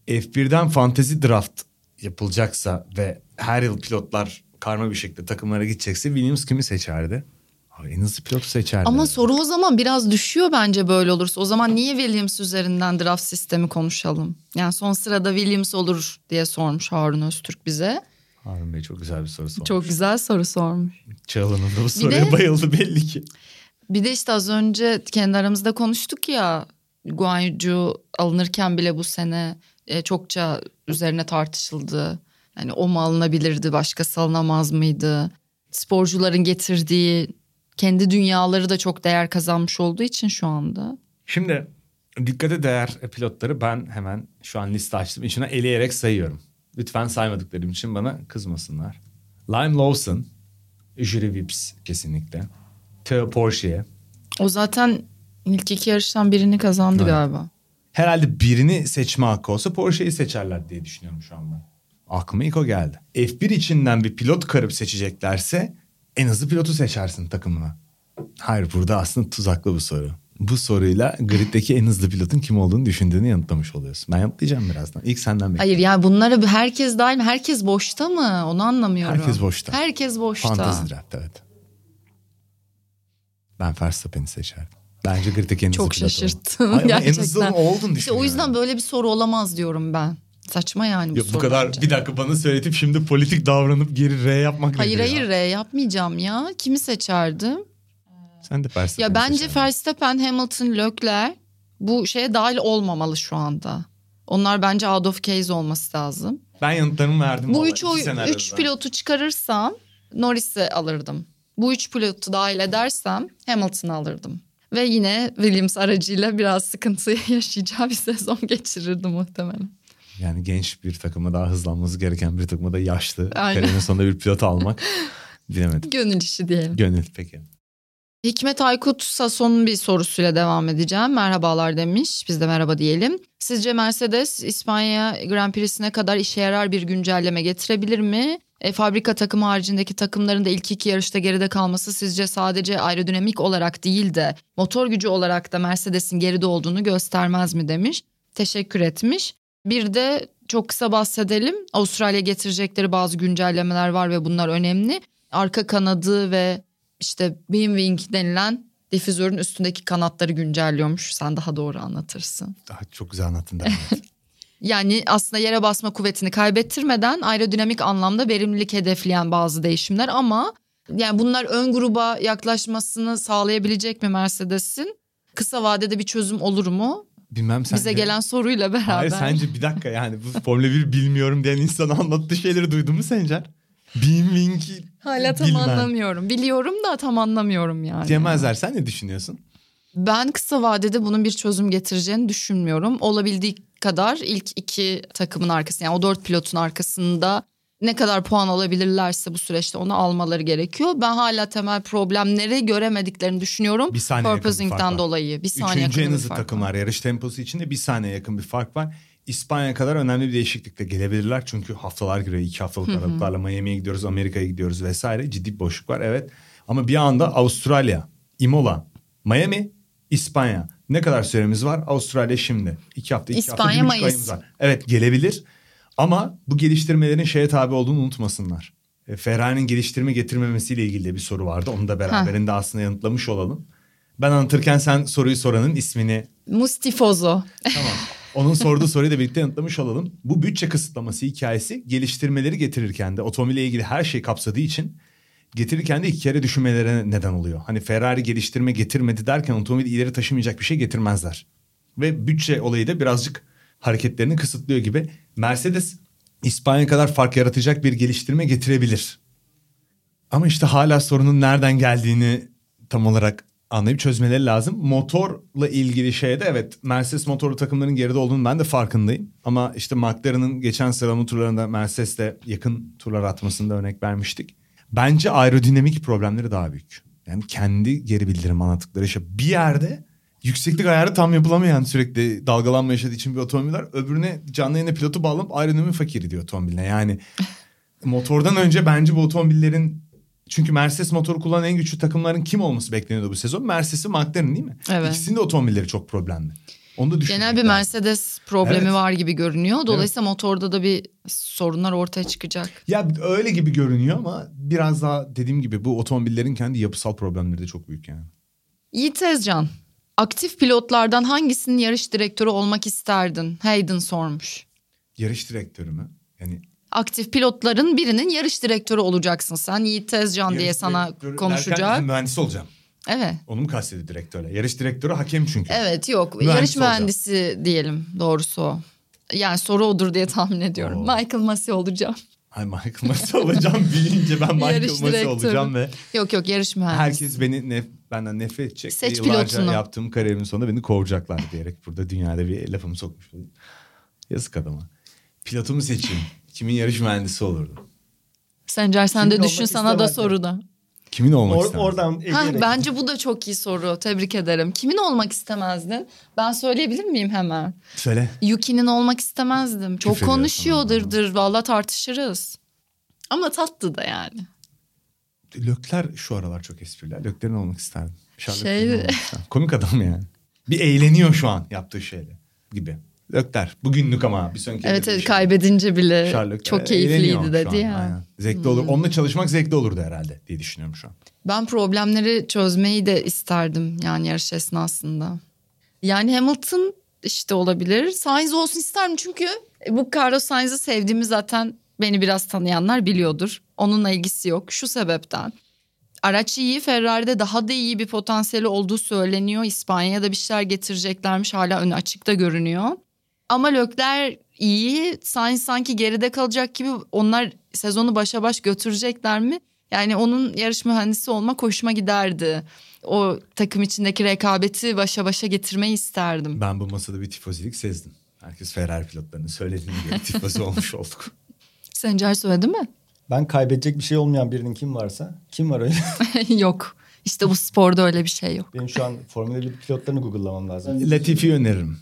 F1'den fantezi draft yapılacaksa ve her yıl pilotlar karma bir şekilde takımlara gidecekse Williams kimi seçerdi? Abi en hızlı pilotu seçerdi. Ama soru o zaman biraz düşüyor bence böyle olursa. O zaman niye Williams üzerinden draft sistemi konuşalım? Yani son sırada Williams olur diye sormuş Harun Öztürk bize. Harun Bey çok güzel bir soru sormuş. Çok güzel soru sormuş. Çağla'nın da bu soruya de- bayıldı belli ki. Bir de işte az önce kendi aramızda konuştuk ya. Guan Yu alınırken bile bu sene e, çokça üzerine tartışıldı. Yani o mu alınabilirdi, başkası alınamaz mıydı? Sporcuların getirdiği kendi dünyaları da çok değer kazanmış olduğu için şu anda. Şimdi dikkate değer pilotları ben hemen şu an liste açtım. İçine eleyerek sayıyorum. Lütfen saymadıklarım için bana kızmasınlar. Lime Lawson, Jury Vips kesinlikle. Theo Porsche. O zaten ilk iki yarıştan birini kazandı Evet. galiba. Herhalde birini seçme hakkı olsa Porsche'yi seçerler diye düşünüyorum şu an ben. Aklıma ilk o geldi. F1 içinden bir pilot karıp seçeceklerse en hızlı pilotu seçersin takımına. Hayır burada aslında tuzaklı bu soru. Bu soruyla griddeki en hızlı pilotun kim olduğunu düşündüğünü yanıtlamış oluyorsun. Ben yanıtlayacağım birazdan. İlk senden bekliyorum. Hayır yani bunlara herkes dahil mi? Herkes boşta mı? Onu anlamıyorum. Herkes boşta. Herkes boşta. Fantezi draft evet. Ben Verstappen'i seçerdim. Bence griddeki en hızlı Çok şaşırttın Hayır, ama En gerçekten. hızlı oldun İşte o yüzden böyle bir soru olamaz diyorum ben. Saçma yani bu Yok, bu kadar bence. bir dakika bana söyletip şimdi politik davranıp geri R yapmak Hayır nedir ya? hayır R yapmayacağım ya. Kimi seçerdim? Sen de Verstappen'i Ya bence seçerdin. Verstappen, Hamilton, Leclerc bu şeye dahil olmamalı şu anda. Onlar bence out of case olması lazım. Ben yanıtlarımı verdim. Bu üç, oy, üç pilotu çıkarırsam Norris'i alırdım. Bu üç pilotu dahil edersem Hamilton'ı alırdım. Ve yine Williams aracıyla biraz sıkıntı yaşayacağı bir sezon geçirirdi muhtemelen. Yani genç bir takıma daha hızlanması gereken bir takıma da yaşlı. Aynen. Kariyerin sonunda bir pilot almak. Bilemedim. Gönül işi diyelim. Gönül peki. Hikmet Aykut Sason'un bir sorusuyla devam edeceğim. Merhabalar demiş. Biz de merhaba diyelim. Sizce Mercedes İspanya Grand Prix'sine kadar işe yarar bir güncelleme getirebilir mi? E, fabrika takımı haricindeki takımların da ilk iki yarışta geride kalması sizce sadece aerodinamik olarak değil de motor gücü olarak da Mercedes'in geride olduğunu göstermez mi demiş. Teşekkür etmiş. Bir de çok kısa bahsedelim. Avustralya getirecekleri bazı güncellemeler var ve bunlar önemli. Arka kanadı ve işte beam wing denilen difüzörün üstündeki kanatları güncelliyormuş. Sen daha doğru anlatırsın. Daha çok güzel anlattın et. Yani aslında yere basma kuvvetini kaybettirmeden aerodinamik anlamda verimlilik hedefleyen bazı değişimler ama yani bunlar ön gruba yaklaşmasını sağlayabilecek mi Mercedes'in? Kısa vadede bir çözüm olur mu? Bilmem sence. Bize gelen soruyla beraber. Hayır sence bir dakika yani bu Formula 1 bilmiyorum diyen insana anlattığı şeyleri duydun mu Sencer? Beam Wing'i Hala tam bilmem. anlamıyorum. Biliyorum da tam anlamıyorum yani. Diyemezler sen ne düşünüyorsun? Ben kısa vadede bunun bir çözüm getireceğini düşünmüyorum. Olabildiği kadar ilk iki takımın arkasında yani o dört pilotun arkasında ne kadar puan alabilirlerse bu süreçte onu almaları gerekiyor. Ben hala temel problemleri göremediklerini düşünüyorum. Bir saniye yakın bir fark Purposing'den var. dolayı. Bir saniye Üçüncü en yakın bir hızlı takımlar var. yarış temposu içinde bir saniye yakın bir fark var. İspanya kadar önemli bir değişiklikle gelebilirler. Çünkü haftalar giriyor. iki haftalık aralıklarla Miami'ye gidiyoruz, Amerika'ya gidiyoruz vesaire. Ciddi bir boşluk var evet. Ama bir anda Avustralya, Imola, Miami, İspanya. Ne kadar süremiz var? Avustralya şimdi. İki hafta, iki hafta, İspanya, bir buçuk Mayıs. ayımız var. Evet gelebilir. Ama bu geliştirmelerin şeye tabi olduğunu unutmasınlar. E, Ferrari'nin geliştirme getirmemesiyle ilgili de bir soru vardı. Onu da beraberinde aslında yanıtlamış olalım. Ben anlatırken sen soruyu soranın ismini Mustifozo. Tamam. Onun sorduğu soruyu da birlikte yanıtlamış olalım. Bu bütçe kısıtlaması hikayesi geliştirmeleri getirirken de otomobile ilgili her şeyi kapsadığı için getirirken de iki kere düşünmelerine neden oluyor. Hani Ferrari geliştirme getirmedi derken otomobili ileri taşımayacak bir şey getirmezler. Ve bütçe olayı da birazcık hareketlerini kısıtlıyor gibi. Mercedes İspanya kadar fark yaratacak bir geliştirme getirebilir. Ama işte hala sorunun nereden geldiğini tam olarak anlayıp çözmeleri lazım. Motorla ilgili şeyde evet Mercedes motorlu takımların geride olduğunu ben de farkındayım. Ama işte McLaren'ın geçen sıralama turlarında Mercedes'le yakın turlar atmasında örnek vermiştik. Bence aerodinamik problemleri daha büyük. Yani kendi geri bildirim anlattıkları şey. Bir yerde yükseklik ayarı tam yapılamayan sürekli dalgalanma yaşadığı için bir otomobil var. Öbürüne canlı yayına pilotu bağlanıp aerodinamik fakiri diyor otomobiline. Yani motordan önce bence bu otomobillerin çünkü Mercedes motoru kullanan en güçlü takımların kim olması bekleniyordu bu sezon? Mercedes'in McLaren değil mi? Evet. İkisinin de otomobilleri çok problemli. Onu da Genel bir lazım. Mercedes problemi Evet. var gibi görünüyor. Dolayısıyla motorda da bir sorunlar ortaya çıkacak. Ya öyle gibi görünüyor ama biraz daha dediğim gibi bu otomobillerin kendi yapısal problemleri de çok büyük yani. Yiğit Tezcan, aktif pilotlardan hangisinin yarış direktörü olmak isterdin? Hayden sormuş. Yarış direktörü mü? Yani Aktif pilotların birinin yarış direktörü olacaksın sen. Yiğit Tezcan diye sana konuşacak. mühendis olacağım. Evet. Onu mu kastediyor direktörle? Yarış direktörü hakem çünkü. Evet yok Mühendis yarış olacağım. mühendisi diyelim doğrusu o. Yani soru odur diye tahmin ediyorum. Oo. Michael Massey olacağım. Ay Michael Massey olacağım. Büyüyünce ben Michael Yarış Massey direktörü. olacağım ve Yok yok yarış mühendisi. herkes beni nef- benden nefret edecek. Seç pilotunu. yaptığım kariyerimin sonunda beni kovacaklar diyerek burada dünyada bir lafımı sokmuş olayım. Yazık adama. Pilotumu seçeyim. Kimin yarış mühendisi olurdu? Sencer sen Kimin de düşün sana da soru da. Kimin olmak Or- oradan Ha, ekleyerek. bence bu da çok iyi soru. Tebrik ederim. Kimin olmak istemezdin? Ben söyleyebilir miyim hemen? Söyle. Yuki'nin olmak istemezdim. Çok Küfür konuşuyordurdur. Valla tartışırız. Ama tatlı da yani. Lökler şu aralar çok espriler. Löklerin olmak isterdim. Şey- olmak isterdim. Komik adam yani. Bir eğleniyor şu an yaptığı şeyle gibi. Lökler. Bugünlük ama bir sonraki Evet evet kaybedince bile Leclerc çok eğleniyor keyifliydi dedi ya. Hmm. aynen. Zevkli olur. Onunla çalışmak zevkli olurdu herhalde diye düşünüyorum şu an. Ben problemleri çözmeyi de isterdim yani yarış esnasında. Yani Hamilton işte olabilir. Sainz olsun isterim çünkü bu Carlos Sainz'ı sevdiğimi zaten beni biraz tanıyanlar biliyordur. Onunla ilgisi yok şu sebepten. Araç iyi Ferrari'de daha da iyi bir potansiyeli olduğu söyleniyor. İspanya'ya da bir şeyler getireceklermiş hala önü açıkta görünüyor. Ama Lökler iyi. Sainz sanki geride kalacak gibi onlar sezonu başa baş götürecekler mi? Yani onun yarış mühendisi olmak hoşuma giderdi. O takım içindeki rekabeti başa başa getirmeyi isterdim. Ben bu masada bir tifozilik sezdim. Herkes Ferrari pilotlarının söylediğini gibi tifosi olmuş olduk. Sencer söyledi mi? Ben kaybedecek bir şey olmayan birinin kim varsa. Kim var öyle? yok. İşte bu sporda öyle bir şey yok. Benim şu an Formula 1 pilotlarını google'lamam lazım. Latifi öneririm.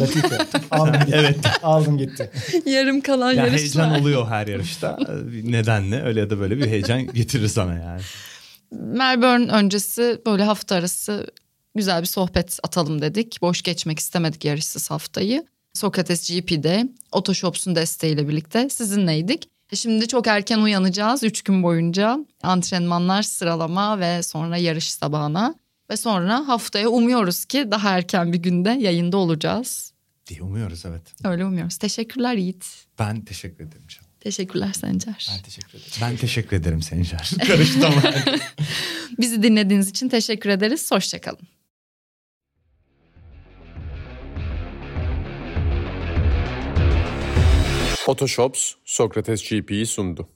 Latife. Aldım gitti. evet. Aldım gitti. Yarım kalan Ya yarışlar. heyecan oluyor her yarışta. Nedenle öyle ya da böyle bir heyecan getirir sana yani. Melbourne öncesi böyle hafta arası güzel bir sohbet atalım dedik. Boş geçmek istemedik yarışsız haftayı. Sokrates GP'de Otoshops'un desteğiyle birlikte sizinleydik. E Şimdi çok erken uyanacağız 3 gün boyunca. Antrenmanlar, sıralama ve sonra yarış sabahına. Ve sonra haftaya umuyoruz ki daha erken bir günde yayında olacağız. Diye umuyoruz evet. Öyle umuyoruz. Teşekkürler Yiğit. Ben teşekkür ederim canım. Teşekkürler Sencer. Ben teşekkür ederim. Ben teşekkür ederim Sencer. Karıştı ama. Bizi dinlediğiniz için teşekkür ederiz. Hoşçakalın. Photoshops Sokrates GP'yi sundu.